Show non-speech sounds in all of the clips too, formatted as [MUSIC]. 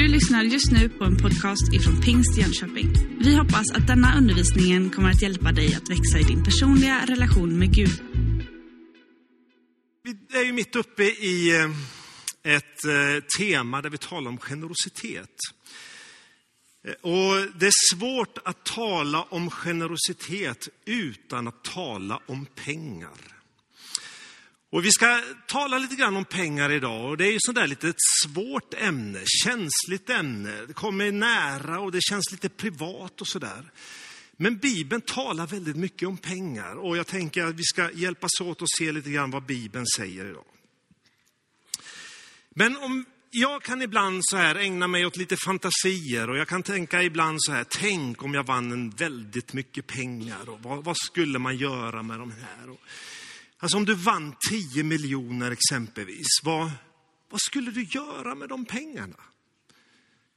Du lyssnar just nu på en podcast ifrån Pingst Jönköping. Vi hoppas att denna undervisning kommer att hjälpa dig att växa i din personliga relation med Gud. Vi är ju mitt uppe i eh, ett eh, tema där vi talar om generositet. Eh, och det är svårt att tala om generositet utan att tala om pengar. Och vi ska tala lite grann om pengar idag och det är ju sådär lite ett svårt ämne, känsligt ämne. Det kommer nära och det känns lite privat och sådär. Men Bibeln talar väldigt mycket om pengar och jag tänker att vi ska hjälpas åt och se lite grann vad Bibeln säger idag. Men om jag kan ibland så här ägna mig åt lite fantasier och jag kan tänka ibland så här, tänk om jag vann en väldigt mycket pengar och vad, vad skulle man göra med de här? Och, alltså om du vann 10 miljoner exempelvis, vad, vad skulle du göra med de pengarna?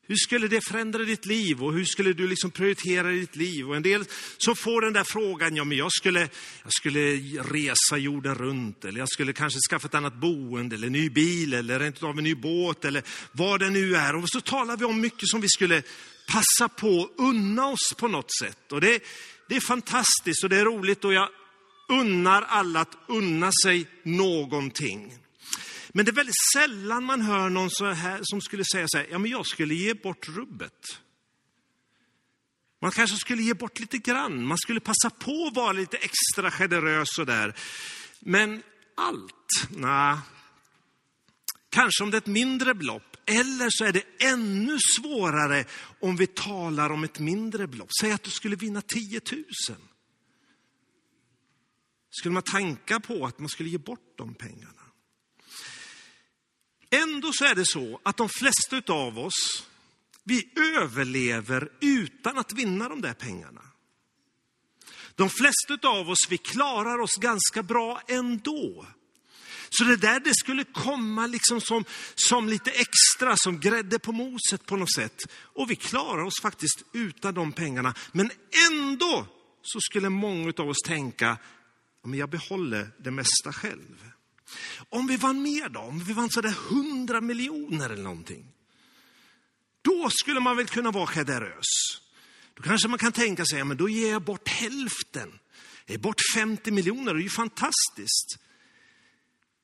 Hur skulle det förändra ditt liv och hur skulle du liksom prioritera ditt liv? Och en del som får den där frågan, ja men jag skulle, jag skulle resa jorden runt eller jag skulle kanske skaffa ett annat boende eller en ny bil eller rent av en ny båt eller vad det nu är. Och så talar vi om mycket som vi skulle passa på att unna oss på något sätt. Och det, det är fantastiskt och det är roligt och jag unnar alla att unna sig någonting. Men det är väldigt sällan man hör någon så här, som skulle säga så här, ja men jag skulle ge bort rubbet. Man kanske skulle ge bort lite grann, man skulle passa på att vara lite extra generös sådär. Men allt, nej. Kanske om det är ett mindre belopp, eller så är det ännu svårare om vi talar om ett mindre belopp. Säg att du skulle vinna 10 000. Skulle man tanka på att man skulle ge bort de pengarna? Ändå så är det så att de flesta av oss, vi överlever utan att vinna de där pengarna. De flesta av oss, vi klarar oss ganska bra ändå. Så det där det skulle komma liksom som, som lite extra, som grädde på moset på något sätt. Och vi klarar oss faktiskt utan de pengarna. Men ändå så skulle många av oss tänka, men jag behåller det mesta själv. Om vi vann mer då, om vi vann sådär hundra miljoner eller någonting. Då skulle man väl kunna vara generös. Då kanske man kan tänka sig, ja, men då ger jag bort hälften. Jag ger bort 50 miljoner, det är ju fantastiskt.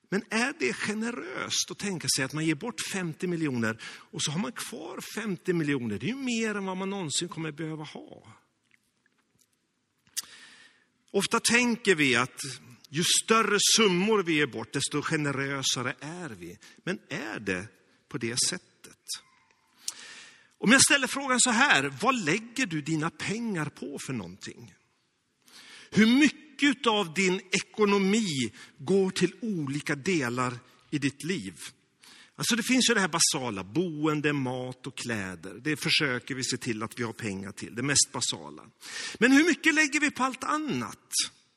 Men är det generöst att tänka sig att man ger bort 50 miljoner och så har man kvar 50 miljoner? Det är ju mer än vad man någonsin kommer behöva ha. Ofta tänker vi att ju större summor vi ger bort, desto generösare är vi. Men är det på det sättet? Om jag ställer frågan så här, vad lägger du dina pengar på för någonting? Hur mycket av din ekonomi går till olika delar i ditt liv? Alltså det finns ju det här basala, boende, mat och kläder. Det försöker vi se till att vi har pengar till, det mest basala. Men hur mycket lägger vi på allt annat?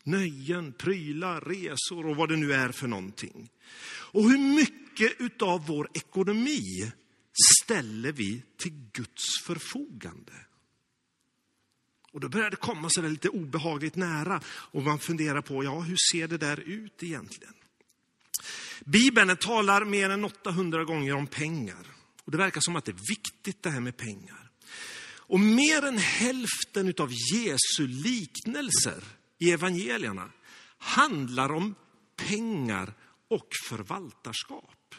Nöjen, prylar, resor och vad det nu är för någonting. Och hur mycket utav vår ekonomi ställer vi till Guds förfogande? Och då börjar det komma så lite obehagligt nära och man funderar på, ja hur ser det där ut egentligen? Bibeln talar mer än 800 gånger om pengar. Och det verkar som att det är viktigt det här med pengar. Och mer än hälften av Jesu liknelser i evangelierna handlar om pengar och förvaltarskap.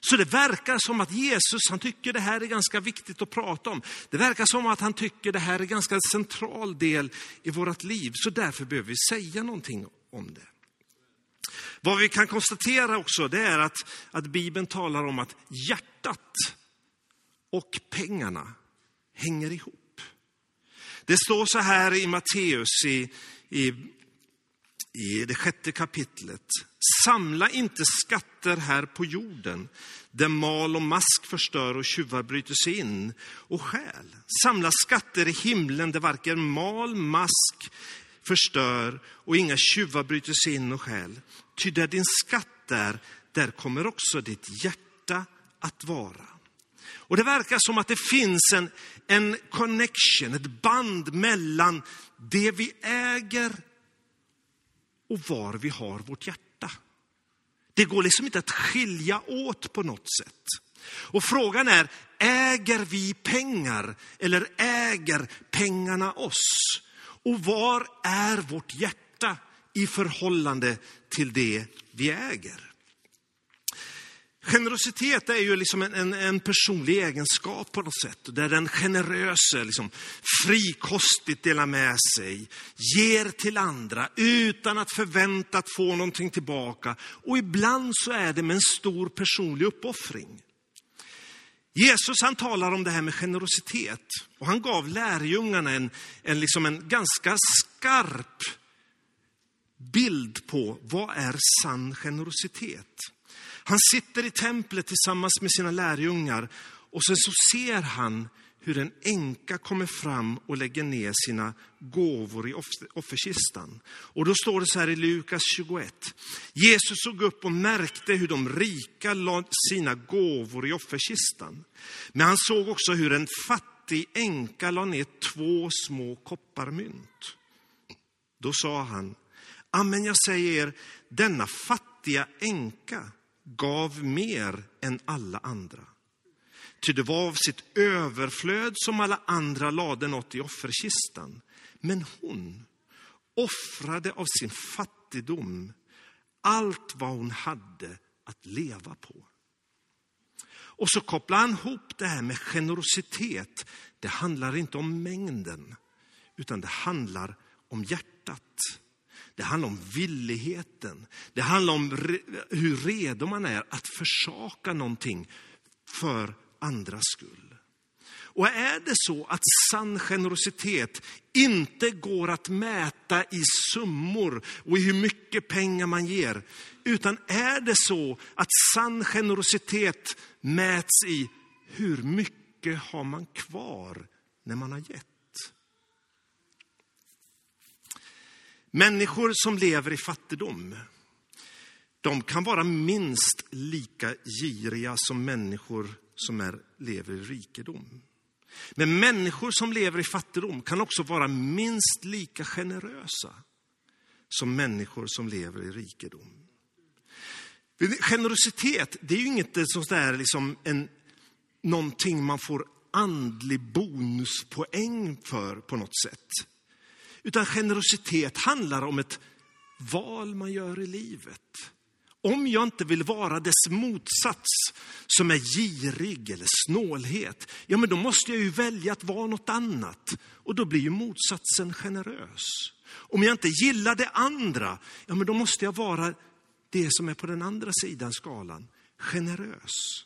Så det verkar som att Jesus han tycker det här är ganska viktigt att prata om. Det verkar som att han tycker det här är en ganska central del i vårt liv. Så därför behöver vi säga någonting om det. Vad vi kan konstatera också det är att, att Bibeln talar om att hjärtat och pengarna hänger ihop. Det står så här i Matteus i, i, i det sjätte kapitlet. Samla inte skatter här på jorden där mal och mask förstör och tjuvar bryter sig in och stjäl. Samla skatter i himlen där varken mal, mask förstör och inga tjuvar bryter sig in och stjäl. Ty där din skatt är, där kommer också ditt hjärta att vara. Och det verkar som att det finns en, en connection, ett band mellan det vi äger och var vi har vårt hjärta. Det går liksom inte att skilja åt på något sätt. Och frågan är, äger vi pengar eller äger pengarna oss? Och var är vårt hjärta i förhållande till det vi äger? Generositet är ju liksom en, en, en, personlig egenskap på något sätt. Där den generöse liksom frikostigt delar med sig, ger till andra utan att förvänta att få någonting tillbaka. Och ibland så är det med en stor personlig uppoffring. Jesus han talar om det här med generositet och han gav lärjungarna en, en, liksom en ganska skarp bild på vad är sann generositet. Han sitter i templet tillsammans med sina lärjungar och sen så ser han hur en änka kommer fram och lägger ner sina gåvor i offerkistan. Och då står det så här i Lukas 21. Jesus såg upp och märkte hur de rika la sina gåvor i offerkistan. Men han såg också hur en fattig änka la ner två små kopparmynt. Då sa han, amen jag säger er, denna fattiga änka gav mer än alla andra. Ty det var av sitt överflöd som alla andra lade något i offerkistan. Men hon offrade av sin fattigdom allt vad hon hade att leva på. Och så kopplar han ihop det här med generositet. Det handlar inte om mängden, utan det handlar om hjärtat. Det handlar om villigheten. Det handlar om hur redo man är att försaka någonting för andras skull. Och är det så att sann generositet inte går att mäta i summor och i hur mycket pengar man ger, utan är det så att sann generositet mäts i hur mycket har man kvar när man har gett? Människor som lever i fattigdom, de kan vara minst lika giriga som människor som är, lever i rikedom. Men människor som lever i fattigdom kan också vara minst lika generösa som människor som lever i rikedom. Generositet, det är ju inte eh, där liksom en, någonting man får andlig bonuspoäng för på något sätt. Utan generositet handlar om ett val man gör i livet. Om jag inte vill vara dess motsats, som är girig eller snålhet, ja men då måste jag ju välja att vara något annat. Och då blir ju motsatsen generös. Om jag inte gillar det andra, ja men då måste jag vara det som är på den andra sidan skalan, generös.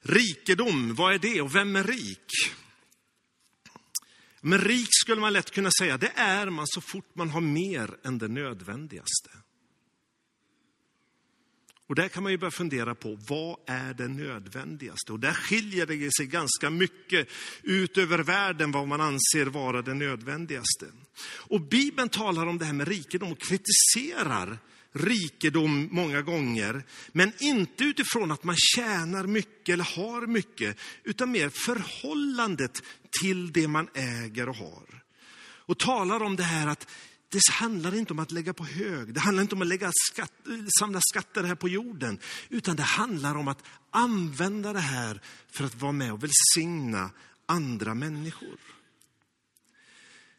Rikedom, vad är det och vem är rik? Men rik skulle man lätt kunna säga, det är man så fort man har mer än det nödvändigaste. Och där kan man ju börja fundera på, vad är det nödvändigaste? Och där skiljer det sig ganska mycket ut över världen vad man anser vara det nödvändigaste. Och Bibeln talar om det här med rikedom och kritiserar rikedom många gånger, men inte utifrån att man tjänar mycket eller har mycket, utan mer förhållandet till det man äger och har. Och talar om det här att det handlar inte om att lägga på hög, det handlar inte om att lägga skatt, samla skatter här på jorden, utan det handlar om att använda det här för att vara med och välsigna andra människor.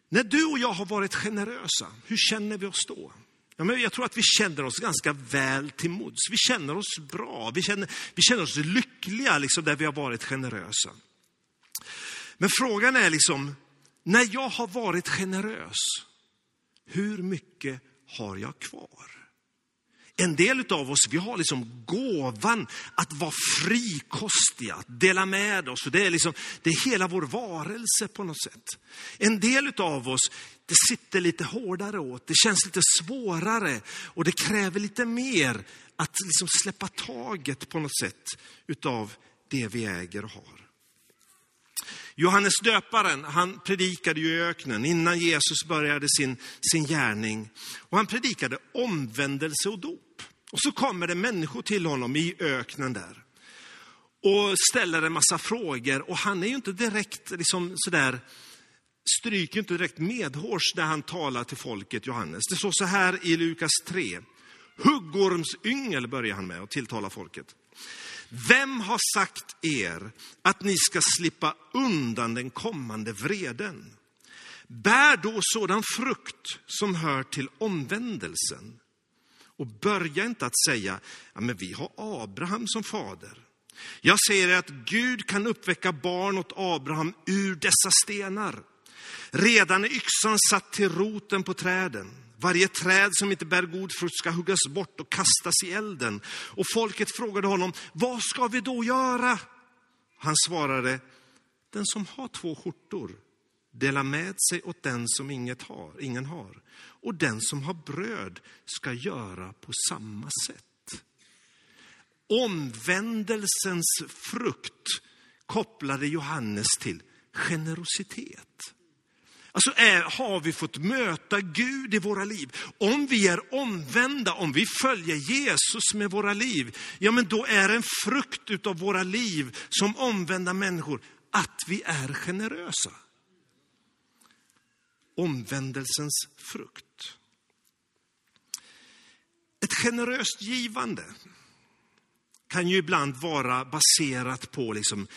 När du och jag har varit generösa, hur känner vi oss då? Ja, men jag tror att vi känner oss ganska väl till mods. Vi känner oss bra, vi känner, vi känner oss lyckliga liksom, där vi har varit generösa. Men frågan är liksom, när jag har varit generös, hur mycket har jag kvar? En del av oss, vi har liksom gåvan att vara frikostiga, att dela med oss. Och det, är liksom, det är hela vår varelse på något sätt. En del av oss, det sitter lite hårdare åt, det känns lite svårare och det kräver lite mer att liksom släppa taget på något sätt utav det vi äger och har. Johannes döparen, han predikade ju i öknen innan Jesus började sin, sin gärning. Och han predikade omvändelse och dop. Och så kommer det människor till honom i öknen där. Och ställer en massa frågor och han är ju inte direkt liksom sådär, stryker inte direkt medhårs när han talar till folket, Johannes. Det står så här i Lukas 3. Huggormsyngel börjar han med att tilltala folket. Vem har sagt er att ni ska slippa undan den kommande vreden? Bär då sådan frukt som hör till omvändelsen. Och börja inte att säga, ja, men vi har Abraham som fader. Jag säger att Gud kan uppväcka barn åt Abraham ur dessa stenar. Redan är yxan satt till roten på träden. Varje träd som inte bär god frukt ska huggas bort och kastas i elden. Och folket frågade honom, vad ska vi då göra? Han svarade, den som har två skjortor dela med sig åt den som inget har, ingen har. Och den som har bröd ska göra på samma sätt. Omvändelsens frukt kopplade Johannes till generositet. Alltså är, har vi fått möta Gud i våra liv. Om vi är omvända, om vi följer Jesus med våra liv, ja men då är en frukt utav våra liv som omvända människor att vi är generösa. Omvändelsens frukt. Ett generöst givande kan ju ibland vara baserat på liksom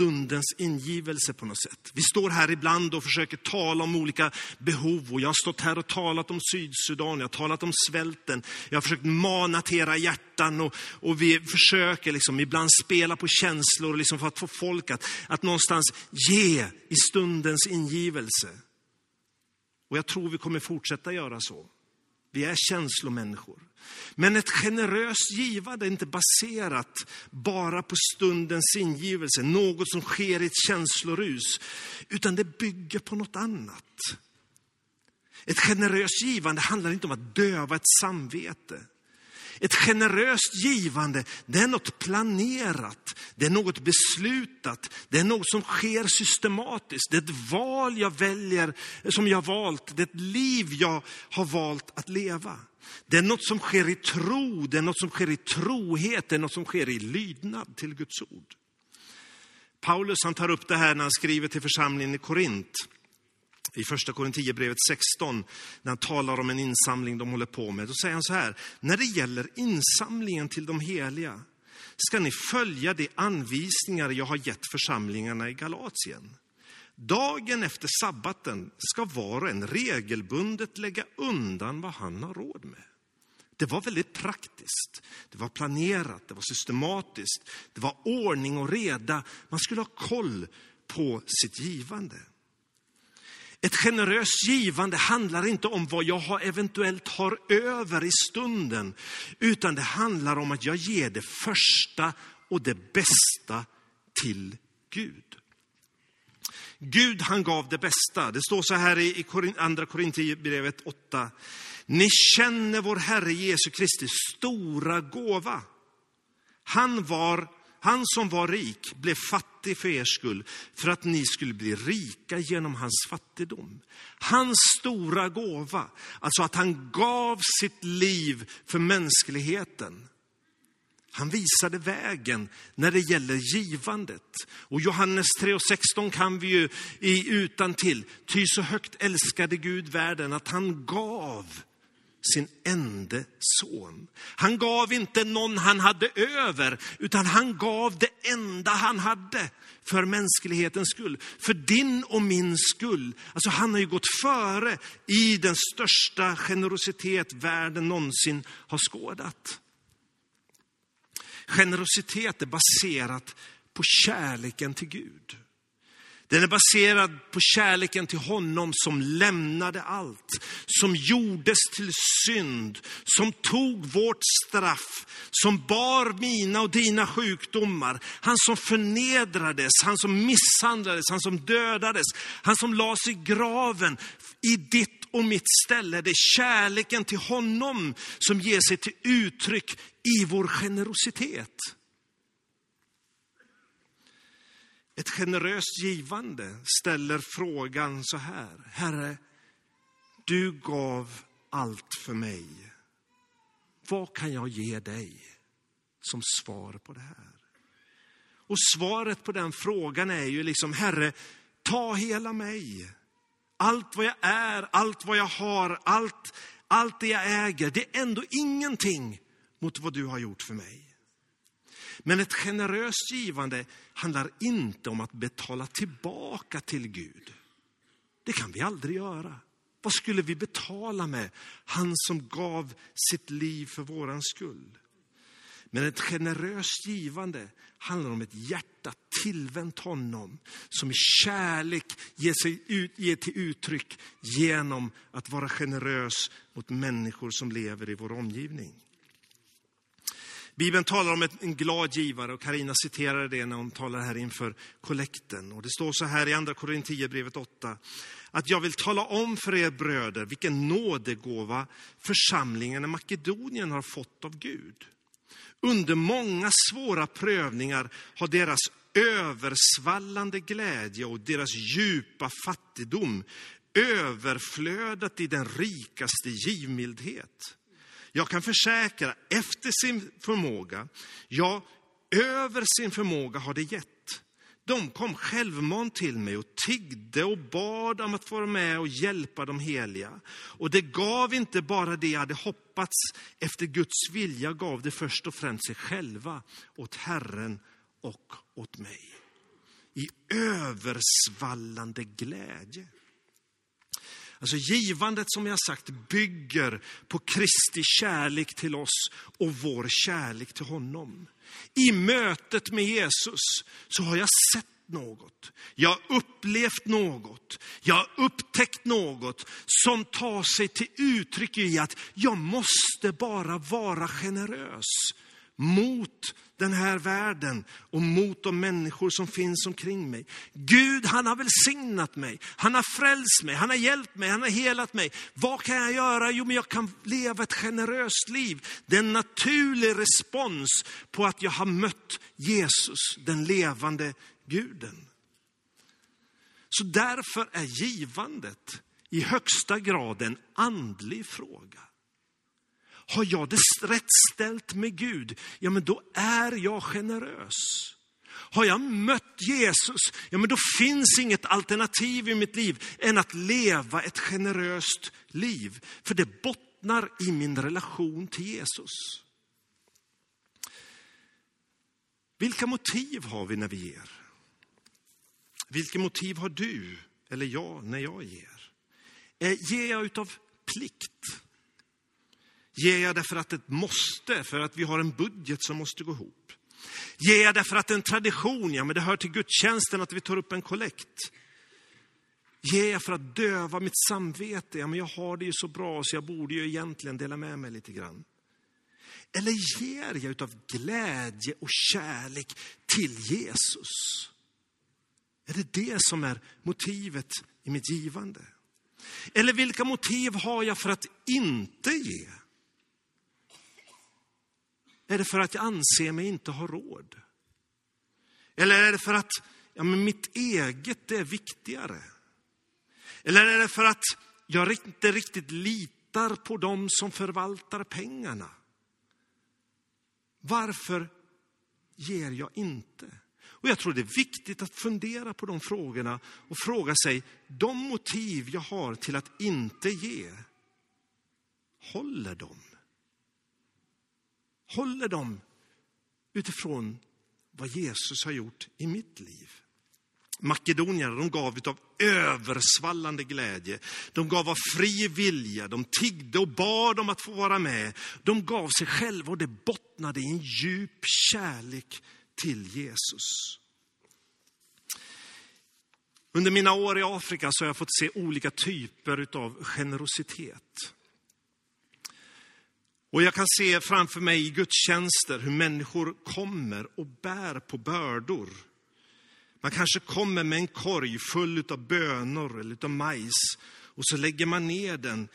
stundens ingivelse på något sätt. Vi står här ibland och försöker tala om olika behov. Och jag har stått här och talat om Sydsudan, jag har talat om svälten. Jag har försökt mana till era hjärtan och, och vi försöker liksom ibland spela på känslor liksom för att få folk att, att någonstans ge i stundens ingivelse. Och jag tror vi kommer fortsätta göra så. Vi är känslomänniskor. Men ett generöst givande är inte baserat bara på stundens ingivelse, något som sker i ett känslorus, utan det bygger på något annat. Ett generöst givande handlar inte om att döva ett samvete. Ett generöst givande, det är något planerat, det är något beslutat, det är något som sker systematiskt. Det är ett val jag väljer, som jag valt, det är ett liv jag har valt att leva. Det är något som sker i tro, det är något som sker i trohet, det är något som sker i lydnad till Guds ord. Paulus han tar upp det här när han skriver till församlingen i Korint i första Korinthierbrevet 16, när han talar om en insamling de håller på med. Då säger han så här, när det gäller insamlingen till de heliga ska ni följa de anvisningar jag har gett församlingarna i Galatien. Dagen efter sabbaten ska var och en regelbundet lägga undan vad han har råd med. Det var väldigt praktiskt, det var planerat, det var systematiskt, det var ordning och reda. Man skulle ha koll på sitt givande. Ett generöst givande handlar inte om vad jag eventuellt har över i stunden, utan det handlar om att jag ger det första och det bästa till Gud. Gud han gav det bästa. Det står så här i andra Korinthierbrevet 8. Ni känner vår Herre Jesu Kristi stora gåva. Han var han som var rik blev fattig för er skull, för att ni skulle bli rika genom hans fattigdom. Hans stora gåva, alltså att han gav sitt liv för mänskligheten. Han visade vägen när det gäller givandet. Och Johannes 3.16 kan vi ju i utan till. Ty så högt älskade Gud världen att han gav sin enda son. Han gav inte någon han hade över, utan han gav det enda han hade för mänsklighetens skull. För din och min skull. Alltså han har ju gått före i den största generositet världen någonsin har skådat. Generositet är baserat på kärleken till Gud. Den är baserad på kärleken till honom som lämnade allt, som gjordes till synd, som tog vårt straff, som bar mina och dina sjukdomar. Han som förnedrades, han som misshandlades, han som dödades, han som lades i graven i ditt och mitt ställe. Det är kärleken till honom som ger sig till uttryck i vår generositet. Ett generöst givande ställer frågan så här. Herre, du gav allt för mig. Vad kan jag ge dig som svar på det här? Och svaret på den frågan är ju liksom, Herre, ta hela mig. Allt vad jag är, allt vad jag har, allt, allt det jag äger, det är ändå ingenting mot vad du har gjort för mig. Men ett generöst givande handlar inte om att betala tillbaka till Gud. Det kan vi aldrig göra. Vad skulle vi betala med? Han som gav sitt liv för våran skull. Men ett generöst givande handlar om ett hjärta tillvänt honom, som i kärlek ger, sig ut, ger till uttryck genom att vara generös mot människor som lever i vår omgivning. Bibeln talar om en glad givare och Karina citerade det när hon talar här inför kollekten. Och det står så här i andra Korinthierbrevet 8. Att jag vill tala om för er bröder vilken nådegåva församlingen i Makedonien har fått av Gud. Under många svåra prövningar har deras översvallande glädje och deras djupa fattigdom överflödat i den rikaste givmildhet. Jag kan försäkra, efter sin förmåga, ja, över sin förmåga har det gett. De kom självmant till mig och tiggde och bad om att få vara med och hjälpa de heliga. Och det gav inte bara det jag hade hoppats, efter Guds vilja gav det först och främst sig själva åt Herren och åt mig. I översvallande glädje. Alltså givandet som jag sagt bygger på Kristi kärlek till oss och vår kärlek till honom. I mötet med Jesus så har jag sett något. Jag har upplevt något. Jag har upptäckt något som tar sig till uttryck i att jag måste bara vara generös mot den här världen och mot de människor som finns omkring mig. Gud, han har välsignat mig. Han har frälst mig, han har hjälpt mig, han har helat mig. Vad kan jag göra? Jo, men jag kan leva ett generöst liv. Det är en naturlig respons på att jag har mött Jesus, den levande guden. Så därför är givandet i högsta grad en andlig fråga. Har jag det rätt ställt med Gud, ja men då är jag generös. Har jag mött Jesus, ja men då finns inget alternativ i mitt liv än att leva ett generöst liv. För det bottnar i min relation till Jesus. Vilka motiv har vi när vi ger? Vilka motiv har du eller jag när jag ger? Eh, ger jag utav plikt? Ger jag därför att det måste, för att vi har en budget som måste gå ihop? Ger jag därför att det är en tradition, ja men det hör till gudstjänsten att vi tar upp en kollekt. Ger jag för att döva mitt samvete, ja men jag har det ju så bra så jag borde ju egentligen dela med mig lite grann. Eller ger jag utav glädje och kärlek till Jesus? Är det det som är motivet i mitt givande? Eller vilka motiv har jag för att inte ge? Är det för att jag anser mig inte ha råd? Eller är det för att ja, men mitt eget är viktigare? Eller är det för att jag inte riktigt litar på dem som förvaltar pengarna? Varför ger jag inte? Och jag tror det är viktigt att fundera på de frågorna och fråga sig, de motiv jag har till att inte ge, håller de? Håller de utifrån vad Jesus har gjort i mitt liv? Makedonierna, de gav av översvallande glädje. De gav av fri vilja, de tiggde och bad om att få vara med. De gav sig själva och det bottnade i en djup kärlek till Jesus. Under mina år i Afrika så har jag fått se olika typer av generositet. Och jag kan se framför mig i gudstjänster hur människor kommer och bär på bördor. Man kanske kommer med en korg full av bönor eller av majs och så lägger man ner den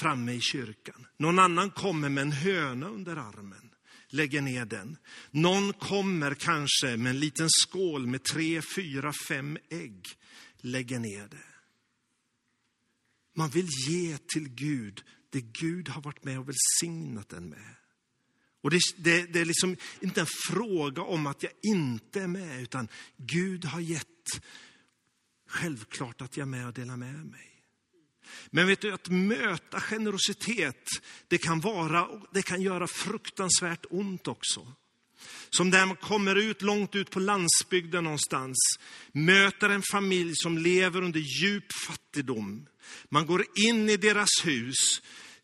framme i kyrkan. Någon annan kommer med en höna under armen, lägger ner den. Någon kommer kanske med en liten skål med tre, fyra, fem ägg, lägger ner det. Man vill ge till Gud det Gud har varit med och välsignat en med. Och det, det, det, är liksom inte en fråga om att jag inte är med, utan Gud har gett självklart att jag är med och delar med mig. Men vet du, att möta generositet, det kan, vara, det kan göra fruktansvärt ont också. Som där man kommer ut långt ut på landsbygden någonstans, möter en familj som lever under djup fattigdom. Man går in i deras hus,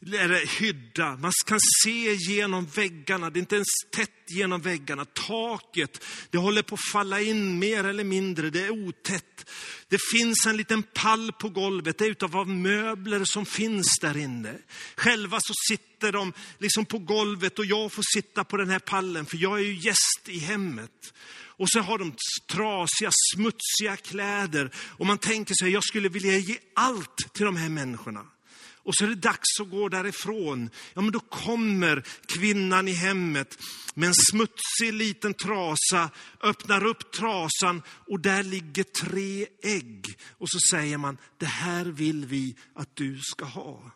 eller hydda. Man kan se genom väggarna, det är inte ens tätt genom väggarna. Taket, det håller på att falla in mer eller mindre, det är otätt. Det finns en liten pall på golvet, det är utav möbler som finns där inne. Själva så sitter de liksom på golvet och jag får sitta på den här pallen, för jag är ju gäst i hemmet. Och så har de trasiga, smutsiga kläder. Och man tänker sig, jag skulle vilja ge allt till de här människorna. Och så är det dags att gå därifrån. Ja, men då kommer kvinnan i hemmet med en smutsig liten trasa, öppnar upp trasan och där ligger tre ägg. Och så säger man, det här vill vi att du ska ha.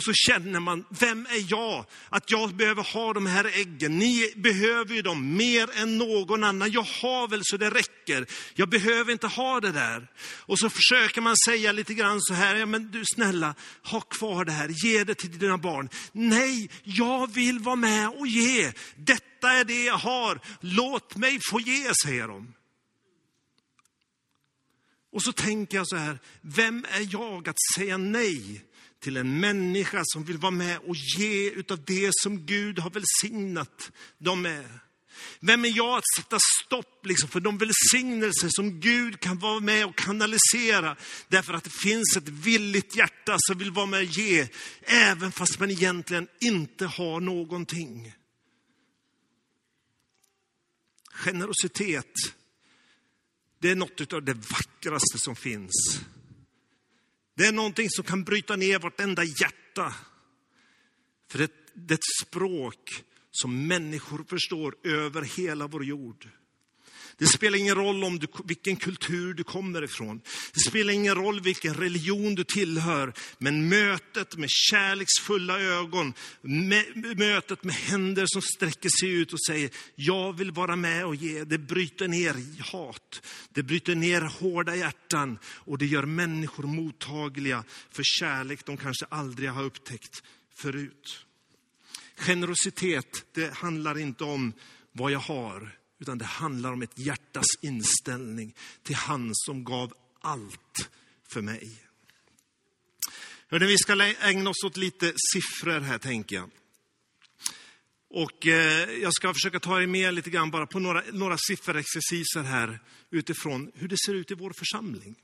Och så känner man, vem är jag? Att jag behöver ha de här äggen. Ni behöver ju dem mer än någon annan. Jag har väl så det räcker. Jag behöver inte ha det där. Och så försöker man säga lite grann så här, ja men du snälla, ha kvar det här, ge det till dina barn. Nej, jag vill vara med och ge. Detta är det jag har. Låt mig få ge, säger de. Och så tänker jag så här, vem är jag att säga nej till en människa som vill vara med och ge utav det som Gud har välsignat dem med. Vem är jag att sätta stopp liksom för de välsignelser som Gud kan vara med och kanalisera. Därför att det finns ett villigt hjärta som vill vara med och ge, även fast man egentligen inte har någonting. Generositet, det är något av det vackraste som finns. Det är någonting som kan bryta ner vartenda hjärta. För det, det är ett språk som människor förstår över hela vår jord. Det spelar ingen roll om du, vilken kultur du kommer ifrån. Det spelar ingen roll vilken religion du tillhör. Men mötet med kärleksfulla ögon, mötet med händer som sträcker sig ut och säger, jag vill vara med och ge. Det bryter ner hat. Det bryter ner hårda hjärtan och det gör människor mottagliga för kärlek de kanske aldrig har upptäckt förut. Generositet, det handlar inte om vad jag har, utan det handlar om ett hjärtas inställning till han som gav allt för mig. Hörde, vi ska ägna oss åt lite siffror här, tänker jag. Och eh, jag ska försöka ta er med lite grann bara på några, några sifferexerciser här utifrån hur det ser ut i vår församling.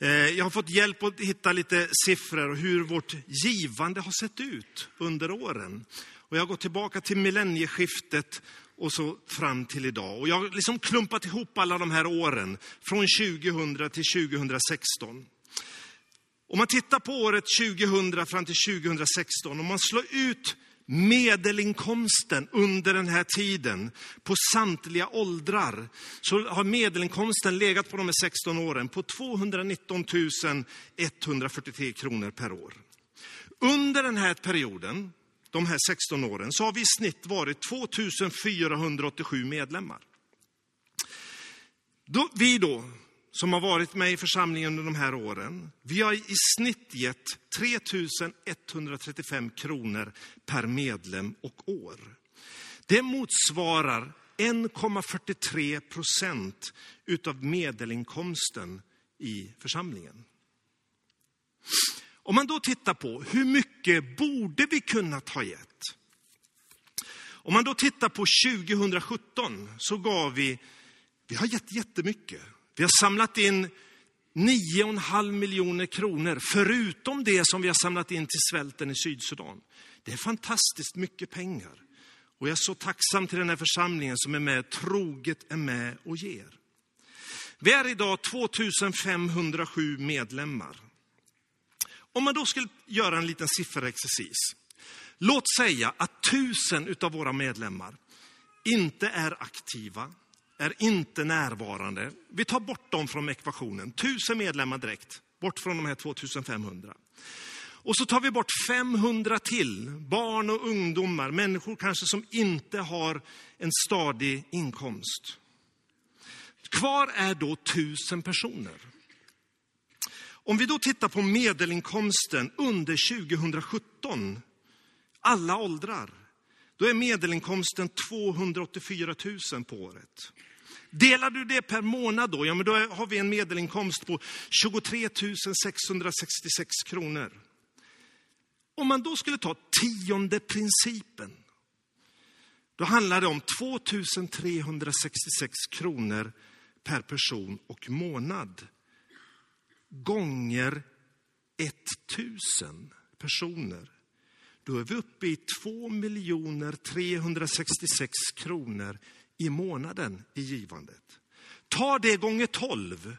Eh, jag har fått hjälp att hitta lite siffror och hur vårt givande har sett ut under åren. Och jag gått tillbaka till millennieskiftet och så fram till idag. Och jag har liksom klumpat ihop alla de här åren, från 2000 till 2016. Om man tittar på året 2000 fram till 2016, om man slår ut medelinkomsten under den här tiden på samtliga åldrar, så har medelinkomsten legat på de här 16 åren på 219 143 kronor per år. Under den här perioden de här 16 åren så har vi i snitt varit 2487 medlemmar. Då, vi då, som har varit med i församlingen under de här åren, vi har i snitt gett 3135 kronor per medlem och år. Det motsvarar 1,43 procent utav medelinkomsten i församlingen. Om man då tittar på hur mycket borde vi kunnat ha gett? Om man då tittar på 2017 så gav vi, vi har gett jättemycket. Vi har samlat in 9,5 miljoner kronor, förutom det som vi har samlat in till svälten i Sydsudan. Det är fantastiskt mycket pengar. Och jag är så tacksam till den här församlingen som är med, troget är med och ger. Vi är idag 2507 medlemmar. Om man då skulle göra en liten sifferexercis. Låt säga att tusen av våra medlemmar inte är aktiva, är inte närvarande. Vi tar bort dem från ekvationen. Tusen medlemmar direkt, bort från de här 2500. Och så tar vi bort 500 till, barn och ungdomar, människor kanske som inte har en stadig inkomst. Kvar är då tusen personer. Om vi då tittar på medelinkomsten under 2017, alla åldrar, då är medelinkomsten 284 000 på året. Delar du det per månad då, ja men då har vi en medelinkomst på 23 666 kronor. Om man då skulle ta tionde principen, då handlar det om 2 366 kronor per person och månad. Gånger 1000 personer. Då är vi uppe i 2 366 kronor i månaden i givandet. Ta det gånger 12.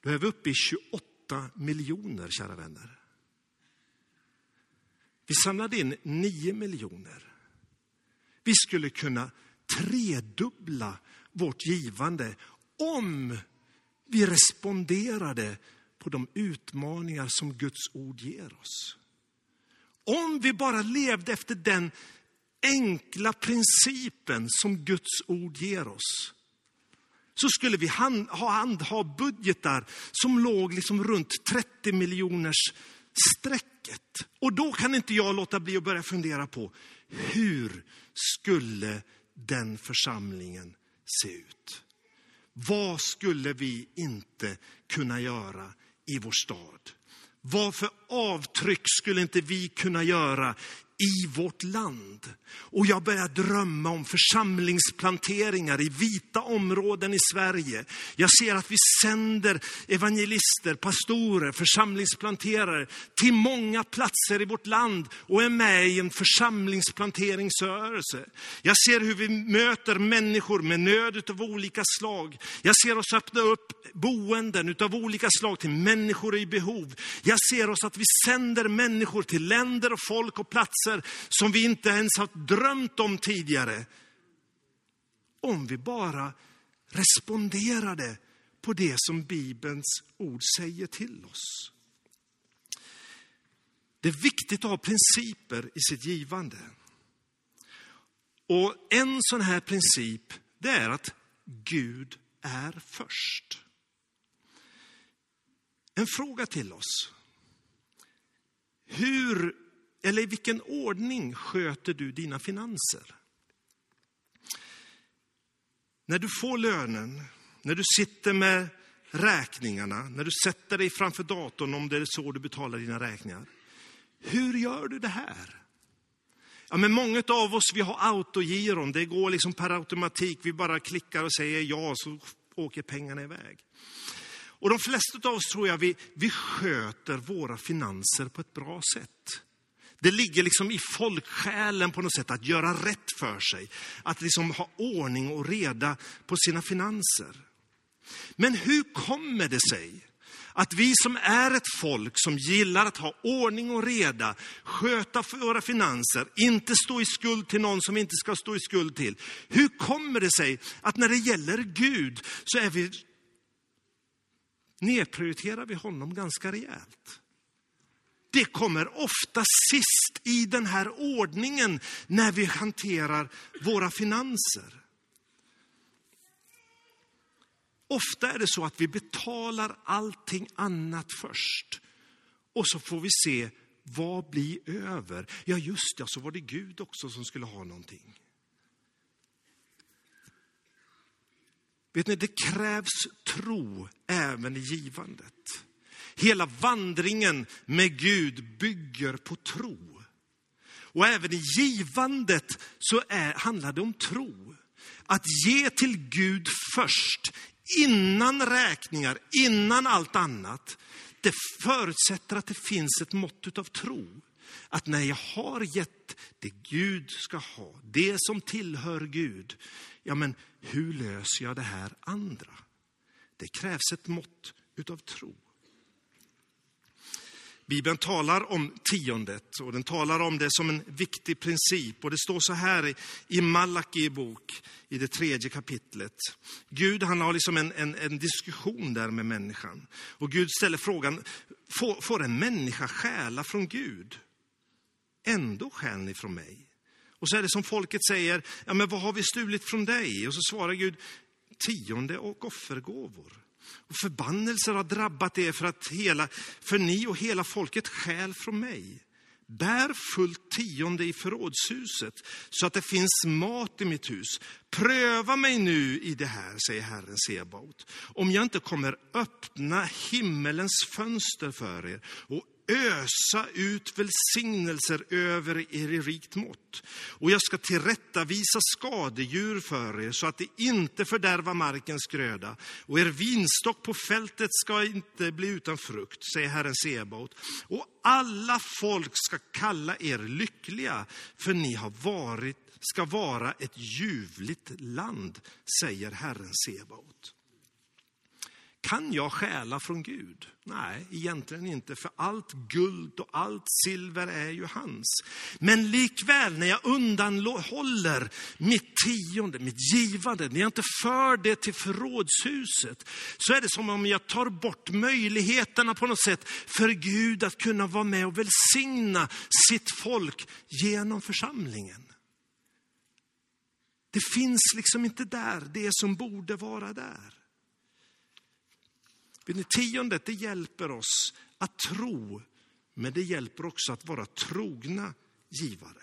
Då är vi uppe i 28 miljoner, kära vänner. Vi samlade in 9 miljoner. Vi skulle kunna tredubbla vårt givande om vi responderade på de utmaningar som Guds ord ger oss. Om vi bara levde efter den enkla principen som Guds ord ger oss så skulle vi ha budgetar som låg liksom runt 30 miljoners strecket. Och då kan inte jag låta bli att börja fundera på hur skulle den församlingen se ut? Vad skulle vi inte kunna göra i vår stad? Vad för avtryck skulle inte vi kunna göra i vårt land. Och jag börjar drömma om församlingsplanteringar i vita områden i Sverige. Jag ser att vi sänder evangelister, pastorer, församlingsplanterare till många platser i vårt land och är med i en församlingsplanteringsrörelse. Jag ser hur vi möter människor med nöd av olika slag. Jag ser oss öppna upp boenden av olika slag till människor i behov. Jag ser oss att vi sänder människor till länder och folk och platser platser som vi inte ens har drömt om tidigare. Om vi bara responderade på det som Bibelns ord säger till oss. Det är viktigt att ha principer i sitt givande. Och en sån här princip, det är att Gud är först. En fråga till oss. Hur eller i vilken ordning sköter du dina finanser? När du får lönen, när du sitter med räkningarna, när du sätter dig framför datorn om det är så du betalar dina räkningar. Hur gör du det här? Ja, men många av oss vi har autogiron, det går liksom per automatik. Vi bara klickar och säger ja, så åker pengarna iväg. Och de flesta av oss tror jag vi, vi sköter våra finanser på ett bra sätt. Det ligger liksom i folksjälen på något sätt att göra rätt för sig. Att liksom ha ordning och reda på sina finanser. Men hur kommer det sig att vi som är ett folk som gillar att ha ordning och reda, sköta våra finanser, inte stå i skuld till någon som vi inte ska stå i skuld till. Hur kommer det sig att när det gäller Gud så är vi, nedprioriterar vi honom ganska rejält? Det kommer ofta sist i den här ordningen när vi hanterar våra finanser. Ofta är det så att vi betalar allting annat först. Och så får vi se, vad blir över? Ja, just det, så var det Gud också som skulle ha någonting. Vet ni, det krävs tro även i givandet. Hela vandringen med Gud bygger på tro. Och även i givandet så är, handlar det om tro. Att ge till Gud först, innan räkningar, innan allt annat. Det förutsätter att det finns ett mått av tro. Att när jag har gett det Gud ska ha, det som tillhör Gud, ja men hur löser jag det här andra? Det krävs ett mått utav tro. Bibeln talar om tiondet och den talar om det som en viktig princip. Och det står så här i Malaki bok, i det tredje kapitlet. Gud han har liksom en, en, en diskussion där med människan. Och Gud ställer frågan, får, får en människa stjäla från Gud? Ändå stjäl ni från mig. Och så är det som folket säger, ja men vad har vi stulit från dig? Och så svarar Gud, tionde och offergåvor. Och förbannelser har drabbat er för, att hela, för ni och hela folket skäl från mig. Bär fullt tionde i förrådshuset så att det finns mat i mitt hus. Pröva mig nu i det här, säger Herren Sebaot, om jag inte kommer öppna himmelens fönster för er och ösa ut välsignelser över er i rikt mått. Och jag ska tillrättavisa skadedjur för er så att det inte fördärvar markens gröda. Och er vinstock på fältet ska inte bli utan frukt, säger Herren Sebaot. Och alla folk ska kalla er lyckliga, för ni har varit, ska vara ett ljuvligt land, säger Herren Sebaot. Kan jag stjäla från Gud? Nej, egentligen inte, för allt guld och allt silver är ju hans. Men likväl, när jag undanhåller mitt tionde, mitt givande, när jag inte för det till förrådshuset, så är det som om jag tar bort möjligheterna på något sätt för Gud att kunna vara med och välsigna sitt folk genom församlingen. Det finns liksom inte där, det som borde vara där. Tiondet det hjälper oss att tro, men det hjälper också att vara trogna givare.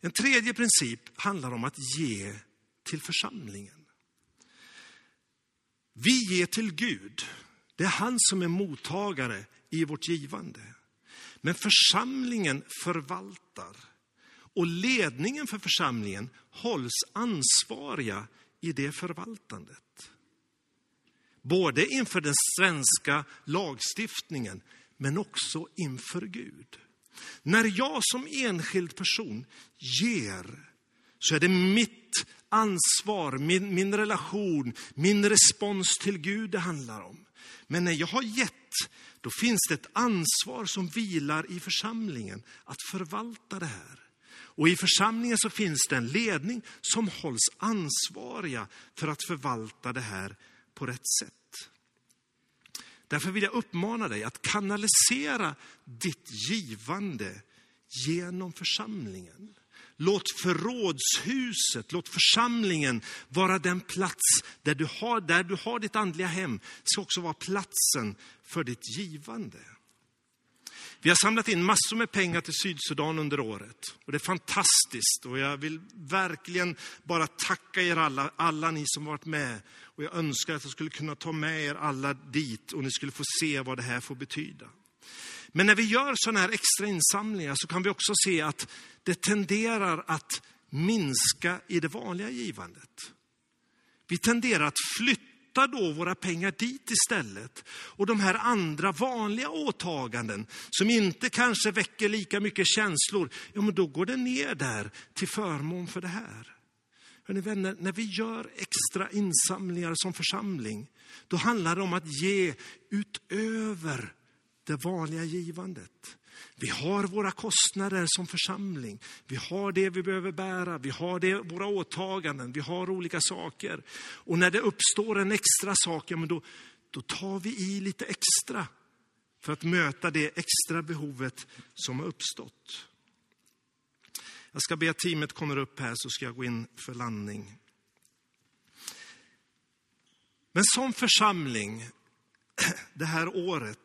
En tredje princip handlar om att ge till församlingen. Vi ger till Gud. Det är han som är mottagare i vårt givande. Men församlingen förvaltar och ledningen för församlingen hålls ansvariga i det förvaltandet. Både inför den svenska lagstiftningen, men också inför Gud. När jag som enskild person ger, så är det mitt ansvar, min, min relation, min respons till Gud det handlar om. Men när jag har gett, då finns det ett ansvar som vilar i församlingen att förvalta det här. Och i församlingen så finns det en ledning som hålls ansvariga för att förvalta det här på rätt sätt. Därför vill jag uppmana dig att kanalisera ditt givande genom församlingen. Låt förrådshuset, låt församlingen vara den plats där du har, där du har ditt andliga hem, ska också vara platsen för ditt givande. Vi har samlat in massor med pengar till Sydsudan under året. Och det är fantastiskt och jag vill verkligen bara tacka er alla, alla ni som varit med. Och jag önskar att jag skulle kunna ta med er alla dit och ni skulle få se vad det här får betyda. Men när vi gör sådana här extra insamlingar så kan vi också se att det tenderar att minska i det vanliga givandet. Vi tenderar att flytta då våra pengar dit istället. Och de här andra vanliga åtaganden som inte kanske väcker lika mycket känslor, ja men då går det ner där till förmån för det här. Hörrni vänner, när vi gör extra insamlingar som församling, då handlar det om att ge utöver det vanliga givandet. Vi har våra kostnader som församling. Vi har det vi behöver bära, vi har det, våra åtaganden, vi har olika saker. Och när det uppstår en extra sak, ja, men då, då tar vi i lite extra för att möta det extra behovet som har uppstått. Jag ska be att teamet kommer upp här så ska jag gå in för landning. Men som församling [CLEARS THROAT] det här året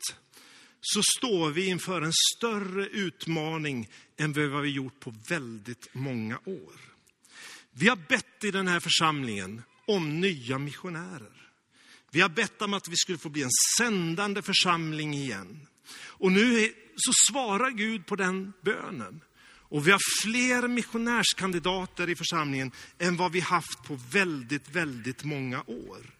så står vi inför en större utmaning än vad vi gjort på väldigt många år. Vi har bett i den här församlingen om nya missionärer. Vi har bett om att vi skulle få bli en sändande församling igen. Och nu så svarar Gud på den bönen. Och vi har fler missionärskandidater i församlingen än vad vi haft på väldigt, väldigt många år.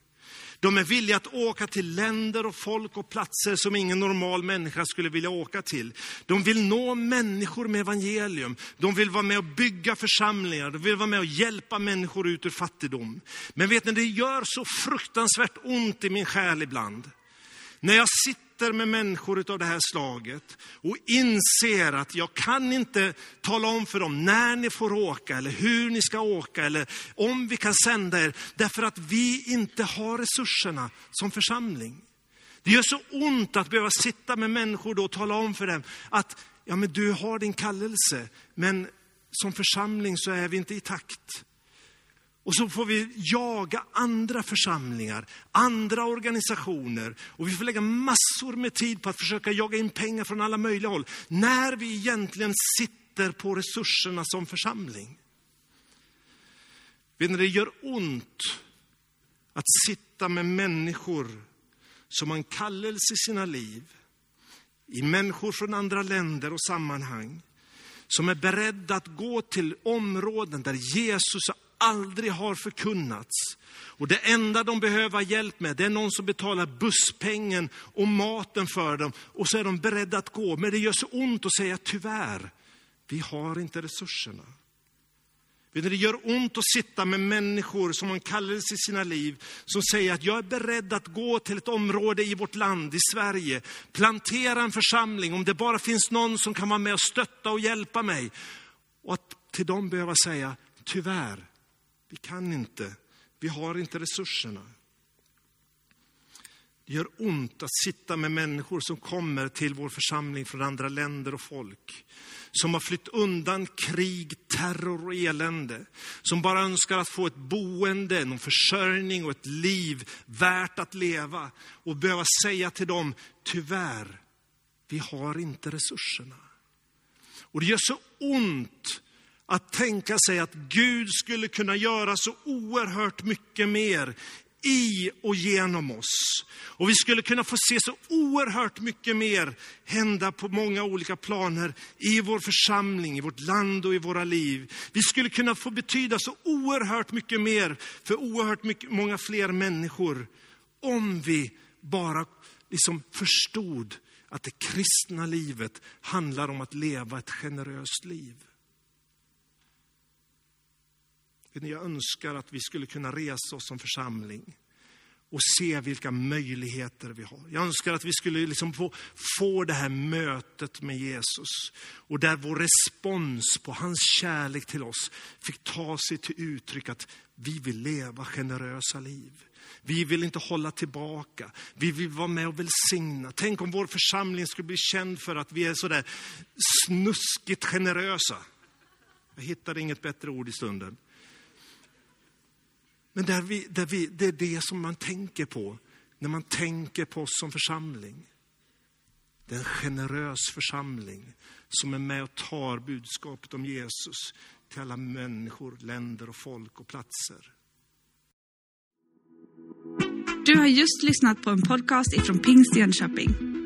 De är villiga att åka till länder och folk och platser som ingen normal människa skulle vilja åka till. De vill nå människor med evangelium. De vill vara med och bygga församlingar. De vill vara med och hjälpa människor ut ur fattigdom. Men vet ni, det gör så fruktansvärt ont i min själ ibland. När jag sitter sitter med människor av det här slaget och inser att jag kan inte tala om för dem när ni får åka eller hur ni ska åka eller om vi kan sända er, därför att vi inte har resurserna som församling. Det gör så ont att behöva sitta med människor då och tala om för dem att ja, men du har din kallelse, men som församling så är vi inte i takt. Och så får vi jaga andra församlingar, andra organisationer. Och vi får lägga massor med tid på att försöka jaga in pengar från alla möjliga håll. När vi egentligen sitter på resurserna som församling. Vet ni, det gör ont att sitta med människor som har en kallelse i sina liv. I människor från andra länder och sammanhang. Som är beredda att gå till områden där Jesus aldrig har förkunnats. Och det enda de behöver hjälp med, det är någon som betalar busspengen och maten för dem. Och så är de beredda att gå. Men det gör så ont att säga tyvärr, vi har inte resurserna. Det gör ont att sitta med människor som har en kallelse i sina liv, som säger att jag är beredd att gå till ett område i vårt land, i Sverige, plantera en församling, om det bara finns någon som kan vara med och stötta och hjälpa mig. Och att till dem behöva säga, tyvärr, vi kan inte, vi har inte resurserna. Det gör ont att sitta med människor som kommer till vår församling från andra länder och folk. Som har flytt undan krig, terror och elände. Som bara önskar att få ett boende, någon försörjning och ett liv värt att leva. Och behöva säga till dem, tyvärr, vi har inte resurserna. Och det gör så ont att tänka sig att Gud skulle kunna göra så oerhört mycket mer i och genom oss. Och vi skulle kunna få se så oerhört mycket mer hända på många olika planer i vår församling, i vårt land och i våra liv. Vi skulle kunna få betyda så oerhört mycket mer för oerhört mycket, många fler människor om vi bara liksom förstod att det kristna livet handlar om att leva ett generöst liv. Jag önskar att vi skulle kunna resa oss som församling och se vilka möjligheter vi har. Jag önskar att vi skulle liksom få, få det här mötet med Jesus och där vår respons på hans kärlek till oss fick ta sig till uttryck att vi vill leva generösa liv. Vi vill inte hålla tillbaka. Vi vill vara med och välsigna. Tänk om vår församling skulle bli känd för att vi är sådär snuskigt generösa. Jag hittade inget bättre ord i stunden. Men där vi, där vi, det är det som man tänker på när man tänker på oss som församling. Det är en generös församling som är med och tar budskapet om Jesus till alla människor, länder och folk och platser. Du har just lyssnat på en podcast ifrån Pingst Jönköping.